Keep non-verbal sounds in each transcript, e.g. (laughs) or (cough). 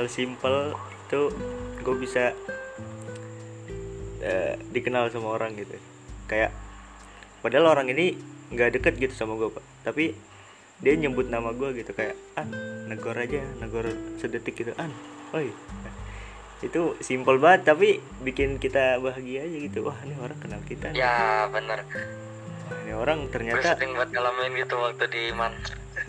hal simple itu gue bisa eh, dikenal sama orang gitu. Kayak padahal orang ini nggak deket gitu sama gue pak. Tapi dia nyebut nama gue gitu kayak an negor aja negor sedetik gitu. An oi. Itu simple banget tapi bikin kita bahagia aja gitu. Wah ini orang kenal kita ya bener. Wah, ini orang gue ternyata sering buat ngalamin gitu waktu di man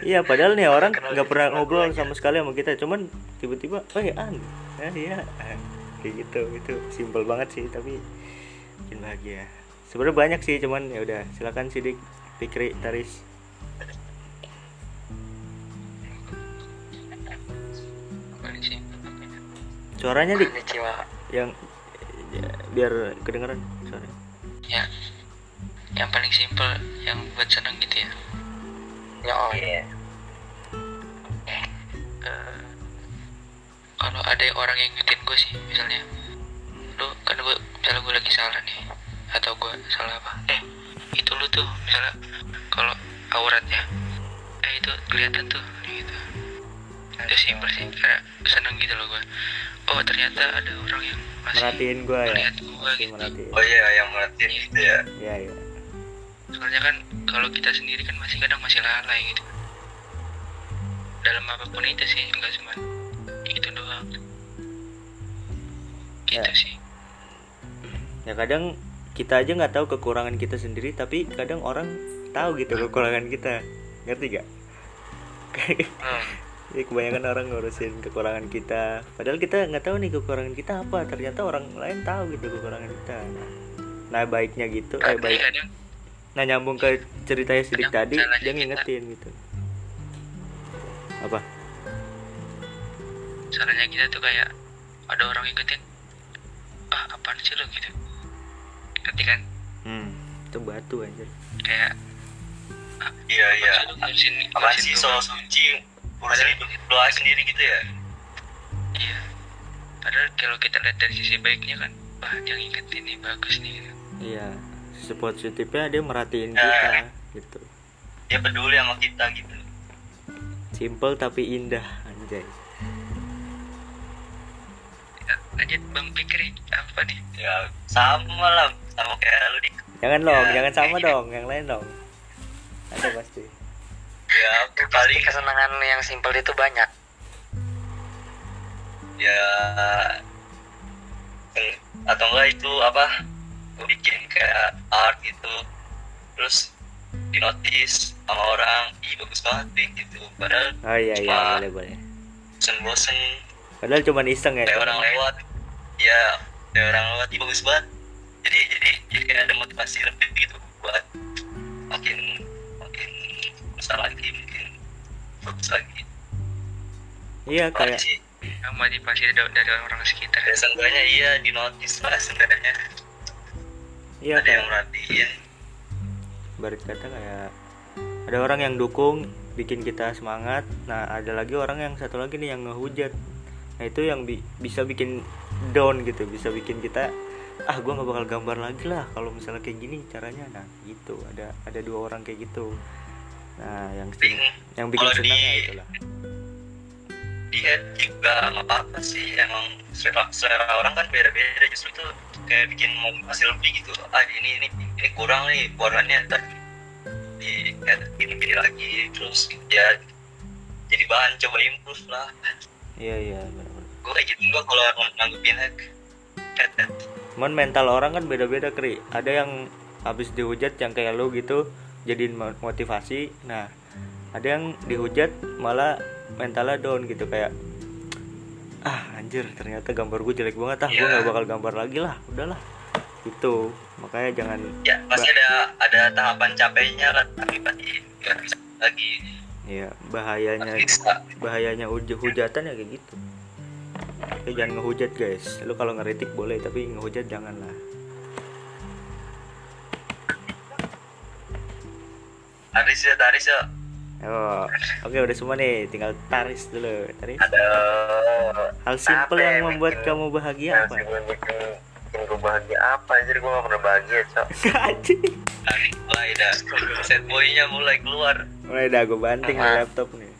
Iya padahal nih orang nggak pernah ngobrol sama sekali sama kita. Cuman tiba-tiba oh ya an. Ya iya. Ah, (laughs) kayak gitu. Itu simple banget sih tapi bikin bahagia. Sebenarnya banyak sih cuman ya udah. Silakan sidik Fikri Taris. Suaranya dik? Yang ya, biar kedengeran suaranya. Ya. Yang paling simple yang buat seneng gitu ya ya oh iya. Eh, kalau ada orang yang ngetin gue sih misalnya lu kan gue misalnya gue lagi salah nih atau gue salah apa? Eh itu lu tuh misalnya kalau auratnya eh itu kelihatan tuh gitu. Itu simpel sih karena seneng gitu loh gue oh ternyata ada orang yang masih merhatiin gua ya? melihat gue Masih gitu. merhatiin. Oh iya yang merhatiin gitu ya. ya ya soalnya kan kalau kita sendiri kan masih kadang masih lalai gitu. Dalam apa pun itu sih enggak cuma gitu doang. Gitu Ya. sih. Ya kadang kita aja nggak tahu kekurangan kita sendiri tapi kadang orang tahu gitu kekurangan kita. Ngerti gak hmm. (laughs) Jadi kebanyakan orang ngurusin kekurangan kita. Padahal kita nggak tahu nih kekurangan kita apa. Ternyata orang lain tahu gitu kekurangan kita. Nah, nah baiknya gitu Eh tapi baik kadang Nah nyambung ke ceritanya Sidik tadi Dia kita. ngingetin gitu Apa? salahnya kita tuh kayak ada orang ngikutin ah apaan sih lo gitu ngerti kan Hmm Itu batu anjir kayak Iya iya. "Masa lu ngurusin Apa ngurusin sih gua?" soal suci urusan hidup lo aja sendiri gitu ya? iya padahal kalau kita lihat dari sisi baiknya kan wah dia ngingetin nih bagus nih gitu. Iya Sisi positifnya dia merhatiin Ya. kita gitu Dia peduli sama kita gitu. Simple tapi indah Anjay Ya, lanjut bang Fikri apa nih Ya sama lah sama kayak lu di. Jangan dong, Ya, jangan sama gitu. dong Yang lain dong Ada pasti Ya aku pasti paling kesenangan yang simpel itu banyak ya eh, atau enggak itu apa gue bikin kayak art gitu. Terus di notice sama orang ih bagus banget Dik," gitu. Padahal Oh iya iya Cuma- boleh boleh. bosen-bosen. Padahal cuman iseng ya? Kayak orang lewat. Ya kayak orang lewat ih bagus banget. Jadi jadi jadi kayak ada motivasi lebih gitu buat makin makin besar lagi mungkin bagus lagi. Iya kayak sih? Yang motivasi dari, dari orang sekitar. Ya seenggaknya iya di notice lah sebenarnya Iya. Ada yang kayak merhatiin. Barit kata kayak Ada orang yang dukung Bikin kita semangat. Nah ada lagi orang yang satu lagi nih yang ngehujat. Nah itu yang bi- bisa bikin down gitu Bisa bikin kita Ah gua nggak bakal gambar lagi lah Kalau misalnya kayak gini caranya. Nah gitu. Ada ada dua orang kayak gitu. Nah yang yang bikin senang ya itulah di head juga nggak apa-apa sih. Emang selera, selera orang kan beda-beda. Justru itu kayak bikin motivasi lebih gitu. Ah ini ini ini kurang nih warnanya. Ntar di gini gini lagi. Terus ya jadi bahan coba improve lah. Iya iya gue kayak gitu juga kalau ng- nanggepin head. Cuman mental orang kan beda-beda kri. Ada yang habis dihujat yang kayak lu gitu Jadiin mo- motivasi. Nah ada yang dihujat malah mentalnya down gitu kayak Ah anjir ternyata gambar gue jelek banget ah gue Iya. gak bakal gambar lagi lah Udahlah. Itu Makanya jangan ya pasti ada ada tahapan capeknya lah tapi pasti nggak bisa lagi. Ya bahayanya bisa. Bahayanya huj- hujatan ya kayak gitu. Tapi jangan ngehujat guys. Lu kalau ngeritik boleh tapi ngehujat jangan lah Taris ya Taris ya Oh, oke udah semua nih, tinggal taris dulu. Taris. ada Hal simple Apa yang yang membuat bikin- kamu bahagia apa? bikin bikin gue bahagia apa jadi gue gak pernah bahagia cok (laughs) mulai dah set boynya mulai keluar Mulai dah gue banting nih laptop nih.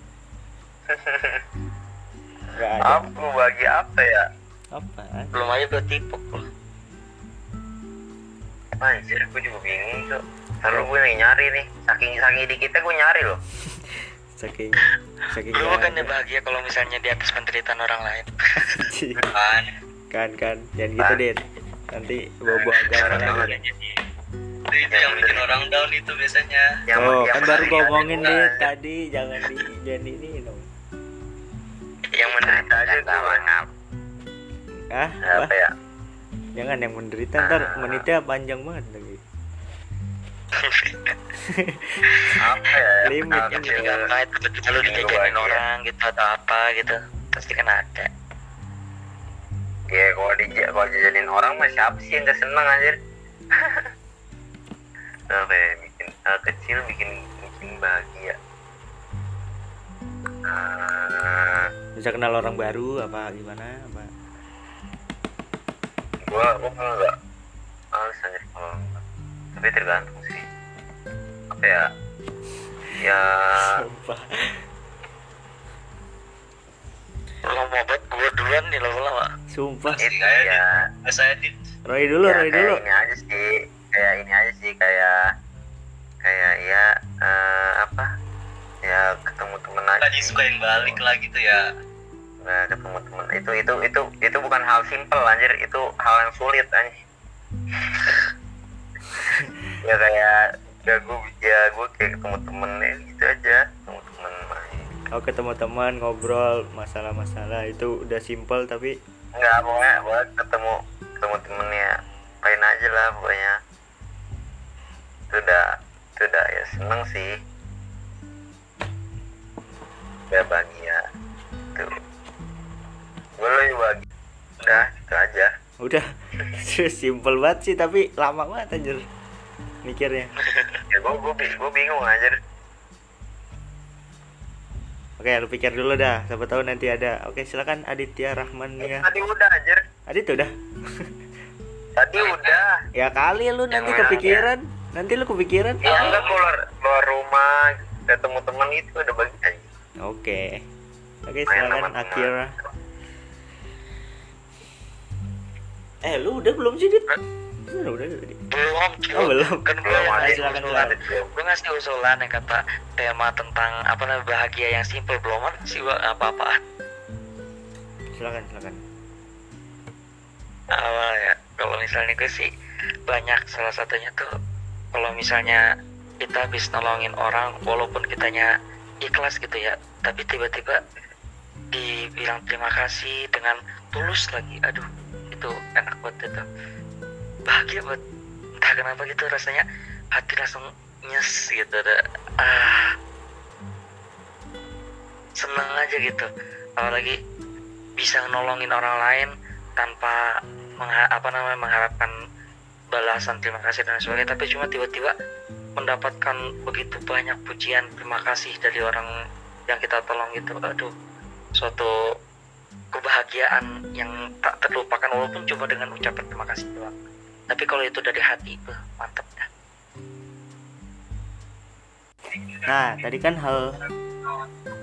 nggak ada Apa bagi apa ya? apa belum aja gue tipe loh Anjir, gue juga bingung tuh. Lalu gue lagi nyari nih. Saking saking dikitnya gue nyari loh. (laughs) saking saking lu bukannya ada. bahagia kalau misalnya di atas penderitaan orang lain. Kan kan kan. Jangan gitu deh nanti bobo agama lagi. Itu, itu yang bikin orang down itu biasanya. Yang- oh yang kan baru aja ngomongin deh tadi jangan di jangan ini dong. Yang menderita aja gue. ah apa? Apa? ya? jangan yang menderita ntar menitnya panjang banget lagi Apa ya? yang Limit ini. kecil? kait tiba-tiba lu dijajanin orang gitu atau apa gitu pasti kan ada Ya kalau di kalau jajanin orang mah siapa sih yang gak seneng anjir? (laughs) Apa ya? Bikin hal kecil bikin bikin bahagia. Ah, bisa kenal orang baru apa gimana apa gua gua nggak males anjir kalau. Tapi tergantung sih. Apa ya? Ya. Sumpah. lo mau buat gue duluan nih lama-lama. Sumpah. itu kayak ya. Mas Adit Roy dulu, ya, Roy kayak dulu. ini aja sih. Kayak ini aja sih kayak kayak ya eh, apa? Ya ketemu temen aja tadi suka yang balik lah gitu ya. Nggak ketemu temen. Itu itu itu itu bukan hal simpel anjir. Itu hal yang sulit anjir (laughs) ya kayak ya gue ya gue kayak ketemu temen ya gitu aja. Ketemu temen main. Oh ketemu teman ngobrol masalah-masalah. Itu udah simpel tapi nggak pokoknya buat ketemu ketemu temennya. Main aja lah pokoknya. Itu udah itu udah ya seneng sih. Udah bahagia. Tuh. Gue lebih bahagia. Udah itu aja udah (laughs) simpel banget sih tapi lama banget anjir mikirnya. (laughs) ya gue gue gue bingung aja Oke, lu pikir dulu dah. Siapa tahu nanti ada. Oke, silakan Aditya Rahman ya. tadi udah anjir Adit udah. tadi udah Ya kali lu nanti Yang kepikiran. Nanti lu kepikiran. ya enggak keluar keluar rumah ketemu temen itu udah bagi aja Oke. Oke, silakan teman. Eh, lu udah belum sih, Dit? Udah, udah, udah. Dit. belum. Oh, belum. kan Belum, Adit. Silakan, usulan gue ngasih usulan yang kata tema tentang apa namanya bahagia yang simple belum ada sih gua apa-apa Silakan, silakan. awal ya kalau misalnya gue sih banyak salah satunya tuh kalau misalnya kita habis nolongin orang walaupun kitanya ikhlas gitu ya tapi tiba-tiba dibilang terima kasih dengan tulus lagi aduh itu enak banget itu. Bahagia banget. Entah kenapa gitu rasanya hati langsung nyes gitu dah. ah seneng aja gitu. Apalagi bisa nolongin orang lain tanpa mengha- apa namanya mengharapkan balasan terima kasih dan sebagainya. Tapi cuma tiba-tiba mendapatkan begitu banyak pujian terima kasih dari orang yang kita tolong gitu. Aduh suatu kebahagiaan yang tak terlupakan walaupun cuma dengan ucapan terima kasih doang tapi kalau itu dari hati itu mantap ya Nah, tadi kan hal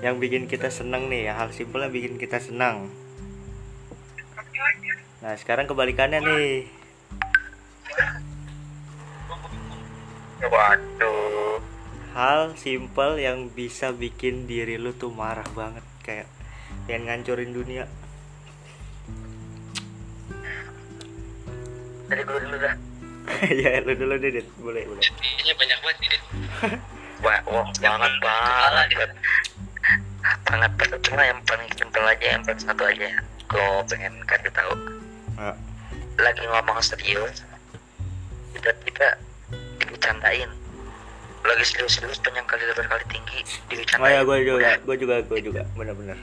yang bikin kita senang nih ya, hal simpel yang bikin kita senang. Nah, sekarang kebalikannya nih. waduh Hal simpel yang bisa bikin diri lu tuh marah banget kayak pengen ngancurin dunia. dari gue dulu dah. (laughs) Ya, lu dulu deh, Dit. boleh, boleh. ini banyak banget nih (laughs) wah wah banget banget. Sangat cuma yang paling simpel aja yang paling satu aja. Gue pengen kasih tahu. Ah, lagi ngomong serius tiba-tiba dibercandain lagi serius-serius panjang kali lebar kali tinggi Oh dibercandain ya, gue juga, gue juga, gue juga, bener-bener.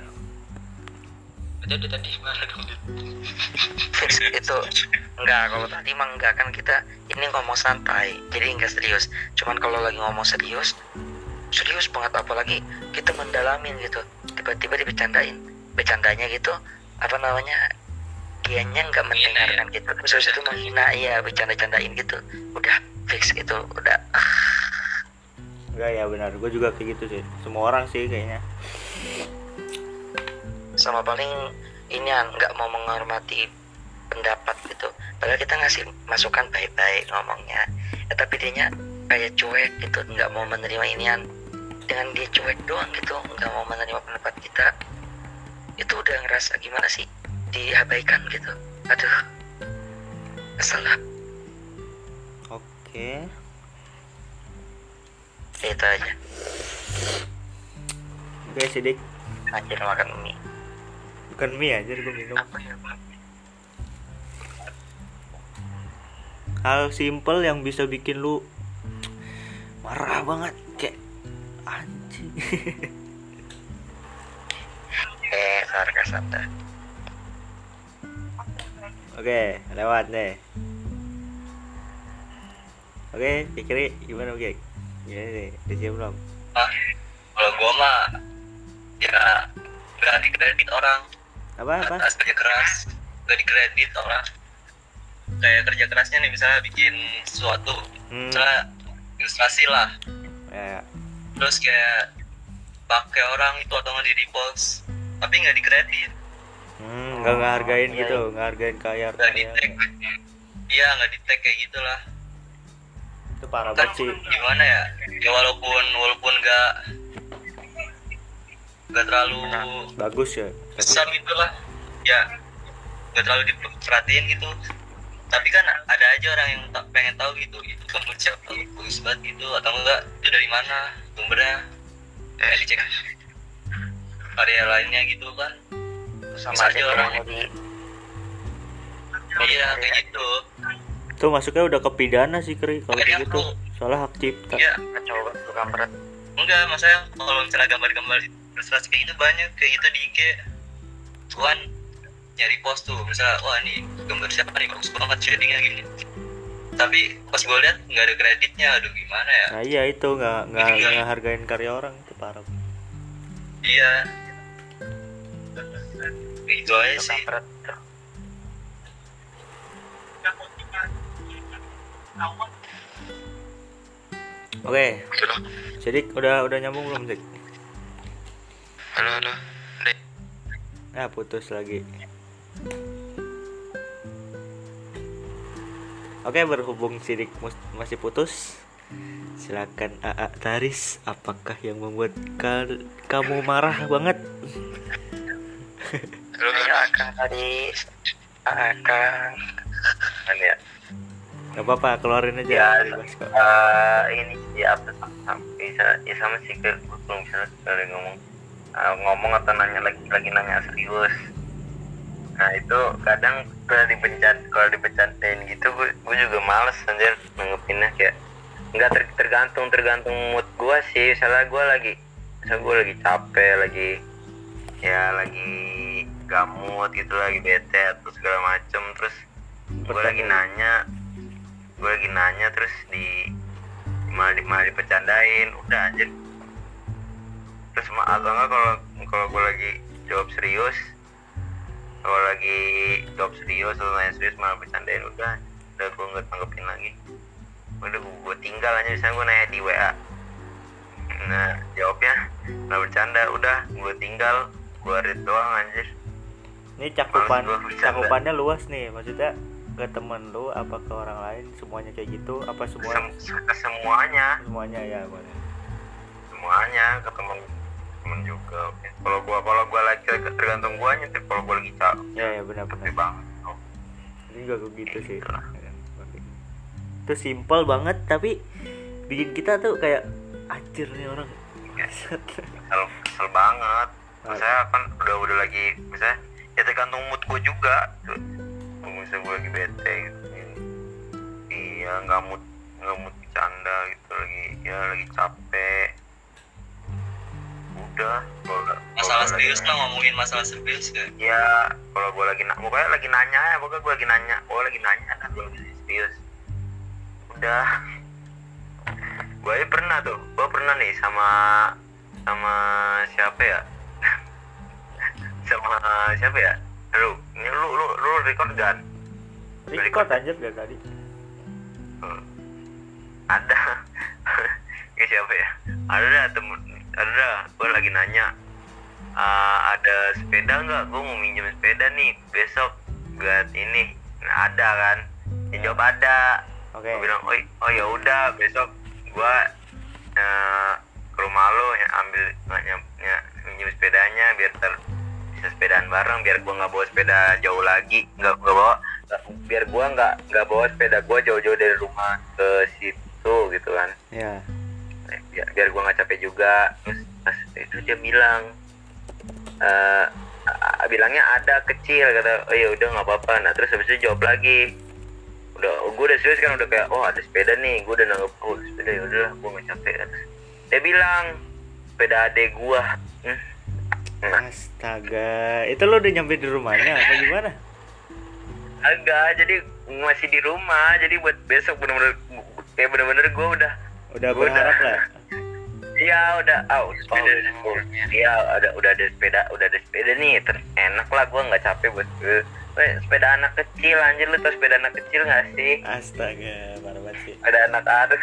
Jadi tadi gimana dong? Fix itu enggak kalau tadi mah enggak kan kita ini ngomong santai jadi enggak serius. Cuman kalau lagi ngomong serius serius banget apalagi kita mendalamin gitu. Tiba-tiba dibercandain bercandanya gitu apa namanya dianya nggak mendengarkan gitu. Terus habis itu menghina iya bercanda-candain gitu. Udah fix itu udah Enggak ya benar, gue juga kayak gitu sih. Semua orang sih kayaknya. Sama paling ini nggak mau menghormati pendapat gitu. Padahal kita ngasih masukan baik-baik ngomongnya. Ya, tapi dia kayak cuek gitu nggak mau menerima inian. Dengan dia cuek doang gitu nggak mau menerima pendapat kita itu udah ngerasa gimana sih? Diabaikan gitu. Aduh kesel lah. Oke. Ya, itu aja. Oke sidik. Anjir makan mie bukan mie aja gue minum. Ya hal simple yang bisa bikin lu marah banget kayak anjing. (laughs) Eh sarkas anda oke lewat deh. Oke pikir gimana oke gimana nih udah siap belum? Ah kalau gua mah ya nggak dikredit orang apa apa? Atas kerja keras nggak dikredit orang. Kayak kerja kerasnya nih misalnya bikin sesuatu. Hmm, misalnya ilustrasi lah. Ya, terus kayak pakai orang itu atau nggak di repost tapi nggak dikredit. Hmm, nggak ngehargain Iya, gitu ngehargain karya nggak di tag. Iya nggak di tag kayak gitulah. Itu parah kan banget sih. gimana ya? Ya walaupun walaupun nggak nggak terlalu bagus ya. besar gitu lah ya nggak terlalu diperhatiin gitu. Tapi kan ada aja orang yang tak pengen tahu gitu. Itu gambar siapa? Bagus banget gitu. Atau enggak itu dari mana sumbernya? Eh dicek karya lainnya gitu kan sama Bisa aja orang di iya kayak gitu. Tuh masuknya udah ke pidana sih kri kalau gitu. aku- soalnya hak cipta. Iya. Coba tukang berat enggak maksudnya kalau misalnya gambar-gambar ilustrasi kayak gitu banyak kayak gitu di IG tuan nyari post tuh misalnya wah nih gambar siapa nih? Bagus banget shadingnya gini. Tapi pas gue lihat nggak ada kreditnya. Aduh gimana ya? Nah iya itu nggak nggak Iya. nggak hargain karya orang itu parah. Iya. Itu aja sih. oke. Sidik udah udah nyambung belum Zik? Halo halo Dek. Ah putus lagi. Oke berhubung Sidik masih putus, silakan AA Taris. Apakah yang membuat kal- kamu marah banget? halo halo ya akang tadi akang kan ya Gak apa-apa keluarin aja. Ya, bebas kok. Eh, ini sih apa sama, bisa ya sama sih ke belum misalnya sekali ngomong eh, ngomong atau nanya lagi lagi nanya serius. Nah itu kadang kalau dipecat kalau dipecatin gitu gue, gue juga males anjir nanggepinnya kayak nggak ter- tergantung tergantung mood gue sih. Misalnya gue lagi misalnya gue lagi capek lagi ya lagi gamut gitu lagi bete atau segala macem terus gue lagi nanya gue lagi nanya terus di malah, di, malah dipecandain. Udah anjir terus ma- atau enggak kalau kalau gue lagi jawab serius kalau lagi jawab serius atau nanya serius malah bercandain udah. Udah gue nggak tanggepin lagi. Udah gue, gue tinggal aja misalnya gue nanya di WA nah jawabnya nggak bercanda udah gue tinggal gue read doang anjir. Ini cakupan cakupannya luas nih, maksudnya ke temen lu apa ke orang lain semuanya kayak gitu apa semua Sem- semuanya. Semuanya ya boleh. Juga kalau gua kalau gua lagi tergantung gua nyetir kalau gua lagi capek Ya ya benar-benar. capek banget oh, Ini juga gue gitu sih. Itulah. Itu simple banget tapi bikin kita tuh kayak anjir nih orang. kesel kesel banget saya kan udah udah lagi misalnya ya tergantung mood gua juga tuh misalnya gua lagi bete gitu iya nggak mood nggak mood bercanda gitu lagi ya lagi capek udah kalau masalah serius lah ngomongin masalah serius kan ya kalau gue lagi na- pokoknya lagi nanya ya pokoknya gue lagi nanya gue lagi nanya dan gue lagi serius. Udah. Gue aja pernah tuh gue pernah nih sama sama siapa ya? (laughs) Sama siapa ya? Lu ini lu lu lu record kan? Record aja biar tadi. Hmm. ada. (laughs) Ini siapa ya? Ada temen ada gue lagi nanya "Ah, ada sepeda nggak? Gue mau minjem sepeda nih besok. Buat ini nah, ada kan? Dia jawab ada. Oke. Gue bilang oh, oh ya udah besok gue eh, ke rumah lo ya, ambil ya, ya, minjem sepedanya biar ter bisa sepedaan bareng biar gue nggak bawa sepeda jauh lagi nggak nggak bawa biar gue nggak nggak bawa sepeda gue jauh-jauh dari rumah ke situ gitu kan. Ya Eh, biar biar gue nggak capek juga. Terus pas itu dia bilang eh a- bilangnya ada kecil kata oh ya udah nggak apa-apa. Nah terus habis itu jawab lagi. Udah gue udah serius kan udah kayak oh ada sepeda nih. Gue udah nanggep oh sepeda ya udah gue nggak capek. Terus dia bilang sepeda adek gue hmm. nah. Astaga itu lo udah nyampe di rumahnya apa gimana? Agak jadi masih di rumah. Jadi buat besok bener-bener kayak bener-bener gue udah udah berharap udah- lah. Iya udah, ah udah sepeda, Oh, oh, iya ada udah ada sepeda, udah ada sepeda nih, terus enak lah gue nggak capek buat eh, eh, sepeda anak kecil anjir lu tau sepeda anak kecil nggak sih? astaga parah banget sih. Ada anak anak,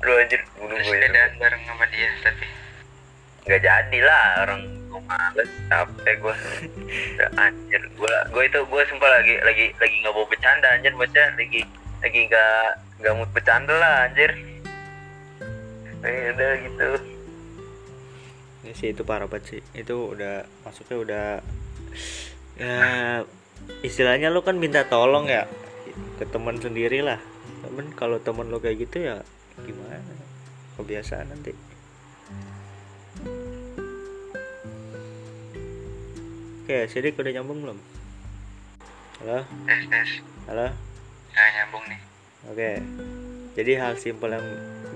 lu anjir bunuh gue sepedaan bareng sama dia tapi. Nggak jadi lah orang gue males capek gue udah anjir gue gue itu gue sumpah lagi lagi lagi nggak mau bercanda anjir maksudnya lagi lagi nggak nggak mood bercanda lah anjir Eh, udah gitu. Ini sih itu parah banget sih. Itu udah masuknya udah ya istilahnya lo kan minta tolong ya ke teman sendiri lah. Temen kalau temen lo kayak gitu ya gimana? Kebiasaan nanti. Oke sidik udah nyambung belum? Halo? Tes tes. Halo? Nyambung nih. Oke. Jadi hal simpel yang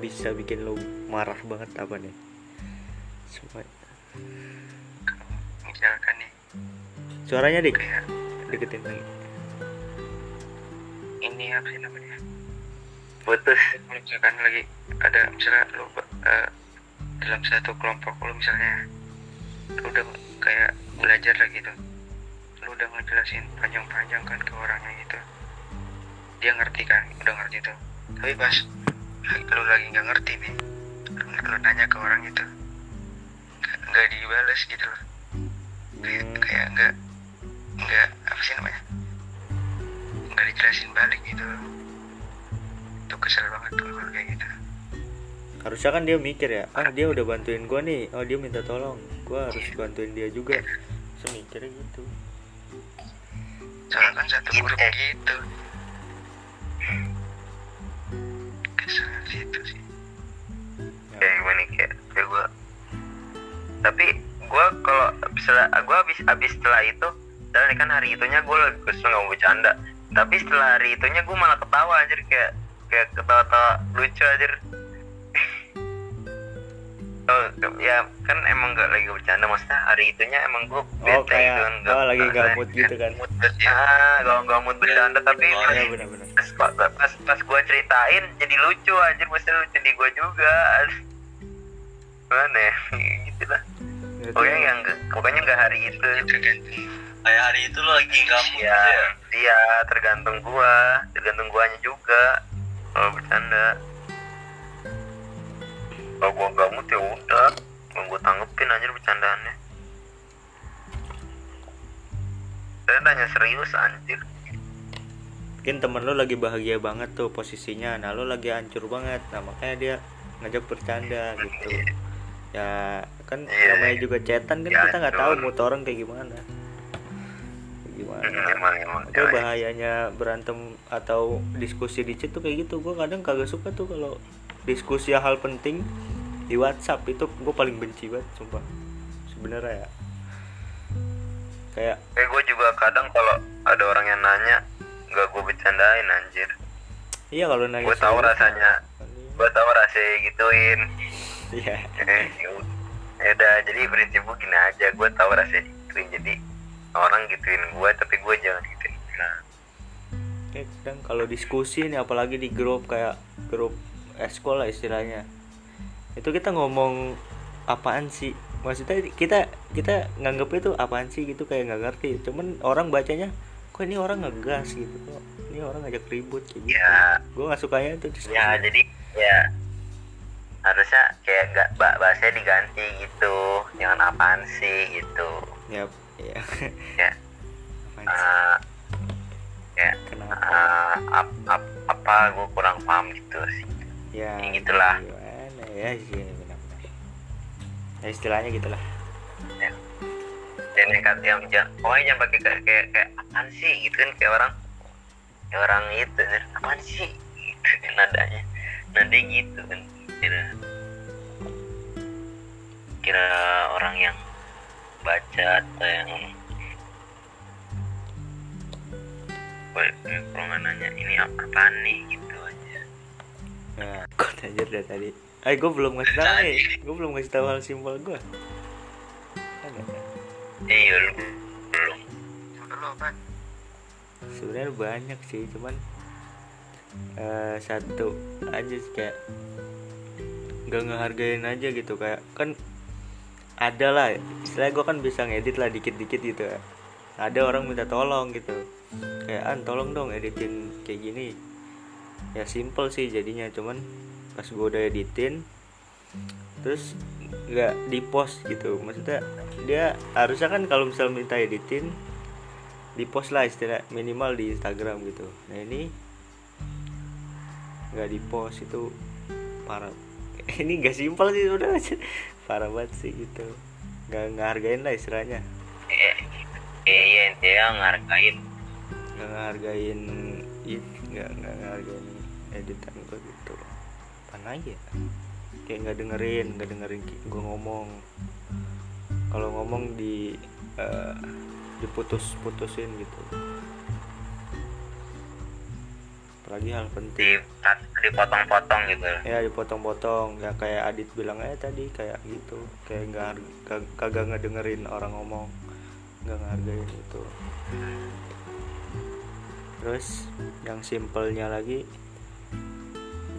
bisa bikin lo marah banget apa nih? Semua- misalkan nih. Suaranya dik? Kayak deketin lagi. Ini apa sih namanya? Putus. Misalkan lagi ada misalnya lu eh, dalam satu kelompok lu misalnya lu udah kayak belajar lah gitu lu udah ngejelasin panjang-panjang kan ke orangnya gitu. Dia ngerti kan? Udah ngerti tuh. Tapi pas lu lagi nggak ngerti nih lu, nanya ke orang itu. Nggak- dibales gitu loh. Kayak kayak nggak nggak apa sih namanya? Nggak dijelasin balik gitu loh. Itu kesel banget tuh kalau kayak gitu. Harusnya kan dia mikir ya ah dia udah bantuin gua nih. Oh dia minta tolong. Gua harus bantuin dia juga. Semikirnya gitu. Soalnya kan satu grup gitu gitu sih. Kayak gimana kayak kayak gue tapi gue kalau setelah gue habis habis setelah itu dan kan hari itunya gue lagi kesel nggak mau bercanda. Tapi setelah hari itunya gue malah ketawa anjir kayak kayak ketawa-tawa lucu anjir oh, ya kan emang gak lagi bercanda maksudnya hari itunya emang gue oh kayak oh lagi gabut gitu kan. mood ya ah gak gak mood bercanda tapi Oh, ya benar-benar. pas pas pas, pas gue ceritain jadi lucu anjir mesti lucu di gue juga. (laughs) Mana ya? (laughs) Gitu lah. Itu- pokoknya yang pokoknya nggak hari itu. Tergantung. Kayak hari itu lo lagi nggak mood ya gitu ya? iya tergantung gua tergantung guanya juga kalau bercanda kalau gua nggak mood ya udah. Mau gua tanggepin aja bercandaannya. Saya tanya serius anjir. Mungkin temen lo lagi bahagia banget tuh posisinya. Nah lo lagi hancur banget. Nah makanya dia ngajak bercanda gitu. Ya kan Iya. namanya juga cetan kan Ya, kita nggak tahu mood orang kayak gimana. Kayak gimana? Hmm, emang emang. Oke bahayanya berantem atau diskusi di chat tuh kayak gitu. Gue kadang kagak suka tuh kalau diskusi hal penting di WhatsApp itu gue paling benci banget sumpah. Sebenarnya ya. Kayak kayak gue juga kadang kalau ada orang yang nanya nggak gue bercandain anjir. Iya kalau nanya gue tahu rasanya. Gue tahu rasanya gituin. Iya. Eh, ya udah jadi prinsip gue gini aja. Gue tahu rasanya gituin. Jadi orang gituin gue tapi gue jangan gituin. Nah. Kadang kalau diskusi nih apalagi di grup kayak grup eskol lah istilahnya. Itu kita ngomong apaan sih? Maksudnya kita kita nganggep itu apaan sih gitu kayak nggak ngerti. Cuman orang bacanya kok ini orang ngegas gitu? Kok ini orang ngajak ribut gitu? Ya. Gue nggak sukanya itu diskusi ya jadi ya harusnya kayak gak ba- bahasanya diganti gitu. Jangan apaan sih gitu. Ya ya. Ya. Apaan sih? eh, ya. Kenapa? Eh, ap- ap- apa gue kurang paham gitu sih ya ya gitulah. gimana ya sih benar-benar. Ya istilahnya gitulah. Dan yang kata yang jangan pokoknya jangan pakai kayak kayak, kayak apaan sih gitu kan kayak orang kayak orang itu kan, apaan sih gitu kan nadanya. Nada gitu kan kira. Kira orang yang baca atau yang kalau nggak nanya ini apa apaan nih gitu ya kok aja dari tadi. Eh gue belum ngasih tahu nih. Gue belum ngasih tahu hal simpel gue ada iya lu belum. Apa? sebenarnya banyak sih cuman eh, satu aja sih kayak nggak ngehargain aja gitu kayak kan ada lah istilahnya gue kan bisa ngedit lah dikit-dikit gitu ya ada orang minta tolong gitu. Kayak an tolong dong editin kayak gini ya simple sih jadinya cuman pas gue udah editin terus nggak di post gitu. Maksudnya dia harusnya kan kalau misal minta editin di post lah istilah minimal di Instagram gitu. Nah ini nggak di post itu parah. (laughs) Ini gak simpel sih udah (laughs) parah banget sih gitu. Nggak ngehargain lah istilahnya. Iya iya intinya ngargain. Nggak ngehargain it nggak nggak ngehargain editan gue gitu. Apa ya? Kayak nggak dengerin nggak dengerin gue ngomong. Kalau ngomong di eh, diputus putusin gitu. Apalagi hal penting. Di dipotong-potong gitu. Ya dipotong-potong. Ya kayak Adit bilang aja tadi kayak gitu. Kayak nggak kagak ngedengerin orang ngomong. Nggak ngehargain itu terus yang simpelnya lagi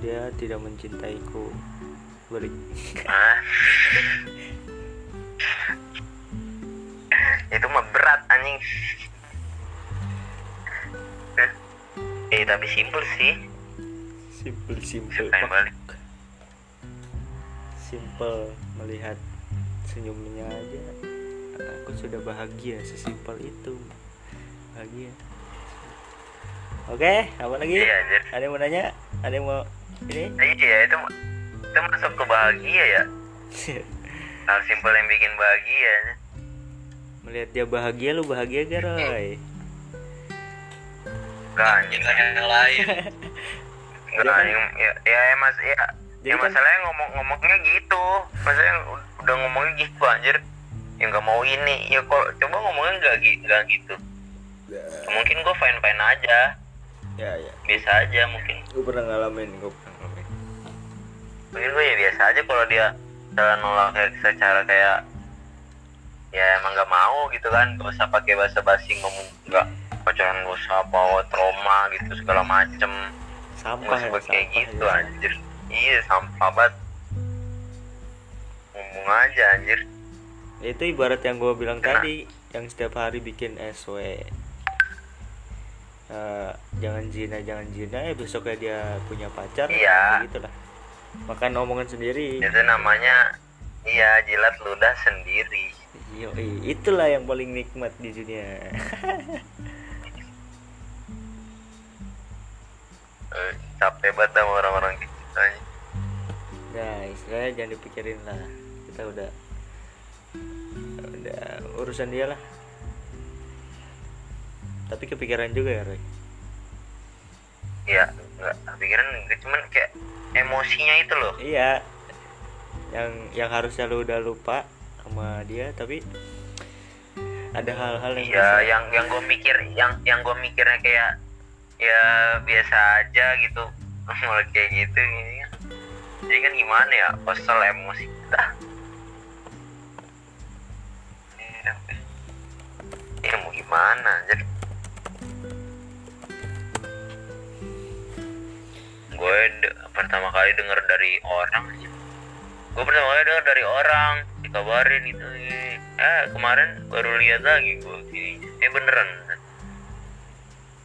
dia tidak mencintaiku. Balik Hah? itu mah berat anjing. Eh tapi simpel sih. Yang balik? simple melihat senyumnya aja. Aku sudah bahagia sesimpel itu. Bahagia oke apa lagi? Iya anjir. Ada yang mau nanya? Ada yang mau ini? Iya itu itu masuk ke bahagia ya? (laughs) Hal simpel yang bikin bahagia melihat dia bahagia lu bahagia gak Roy? Gak anjing Jangan yang lain. (laughs) Enggak Dia kan- anjing ya ya mas ya. Jadi ya kan- masalahnya ngomong ngomongnya gitu. Masalahnya udah ngomongnya gitu anjir. Ya nggak mau ini. Ya kok coba ngomongnya nggak gi- nggak gitu. Mungkin gue fine fine aja ya ya. Biasa aja mungkin. Gue pernah ngalamin gue pernah ngalamin. Mungkin gue ya biasa aja kalau dia cara nolak secara kayak ya emang nggak mau gitu kan. Gak usah pakai bahasa basi ngomong nggak pacaran gak usah bawa trauma gitu segala macem. Sampah ya kayak sampah gitu ya. anjir. Iya sampah banget. Ngomong aja anjir. Itu ibarat yang gue bilang Kena. tadi yang setiap hari bikin SW Eh, jangan zina jangan zina ya besoknya dia punya pacar Iya. gitu lah makan omongan sendiri. Itu namanya iya jilat ludah sendiri. Yoi, itulah yang paling nikmat di dunia. (laughs) Eh, capek banget sama orang-orang gitu anjing. nah istilahnya jangan dipikirin lah. Kita udah udah urusan dia lah tapi kepikiran juga ya Roy iya nggak pikiran gue cuman kayak emosinya itu loh. Iya. Yang yang harusnya lu udah lupa sama dia tapi ada hal-hal yang Iya, yang yang gue mikir, yang yang gue mikirnya kayak ya biasa aja gitu, (laughs) malah kayak gitu ini kan. Jadi kan gimana ya, kesel emosi kita. Ya mau gimana, jadi gue de- pertama kali denger dari orang gue pertama kali denger dari orang dikabarin itu eh kemarin baru lihat lagi gue eh beneran.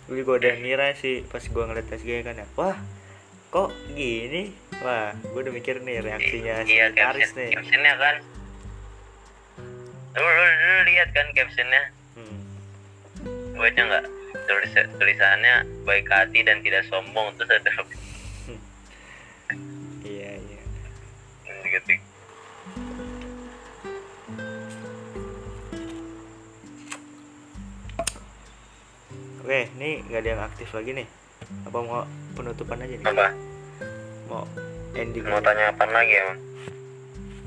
Gue juga udah ngira sih pas gua ngeliat SG kan ya. Wah kok gini? Wah gue udah mikir nih reaksinya si iya Aris caption, nih. captionnya kan. Lu, lu, lu lihat kan captionnya? Hmm. baca nggak? Tulis tulisannya baik hati dan tidak sombong terus ada ketik oke nih nggak ada yang aktif lagi nih. Apa mau penutupan aja nih? Apa? Mau ending mau aja? tanya apa lagi emang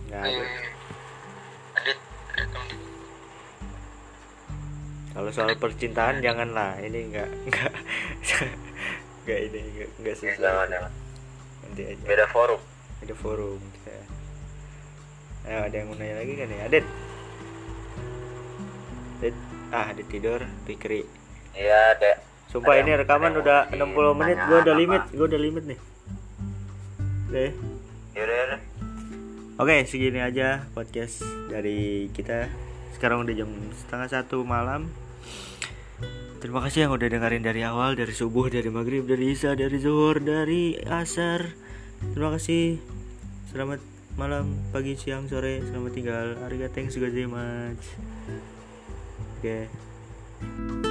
nggak ada. Ayo. Adit, kalau soal percintaan janganlah. Ini nggak nggak (laughs) nggak ini nggak nggak Ya, sesuai jangan jangan. Nanti aja. Beda forum. Ada forum kita Ayo, ada yang mau nanya lagi kan ya Adit Adit ah Adit tidur Pikri iya ada Sumpah Ada ini rekaman udah yang 60 menit, gue udah apa? limit, gue udah limit nih. Deh. yaudah yaudah Oke, segini aja podcast dari kita. Sekarang udah jam setengah satu malam. Terima kasih yang udah dengerin dari awal, dari subuh, dari maghrib, dari isya, dari zuhur, dari asar. Terima kasih. Selamat malam, pagi, siang, sore. Selamat tinggal. Arigatou gozaimasu. Oke.